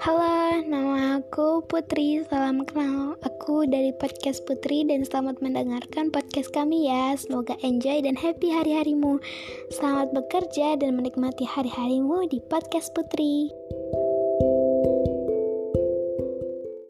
Halo, nama aku Putri. Salam kenal. Aku dari podcast Putri dan selamat mendengarkan podcast kami ya. Semoga enjoy dan happy hari-harimu. Selamat bekerja dan menikmati hari-harimu di podcast Putri.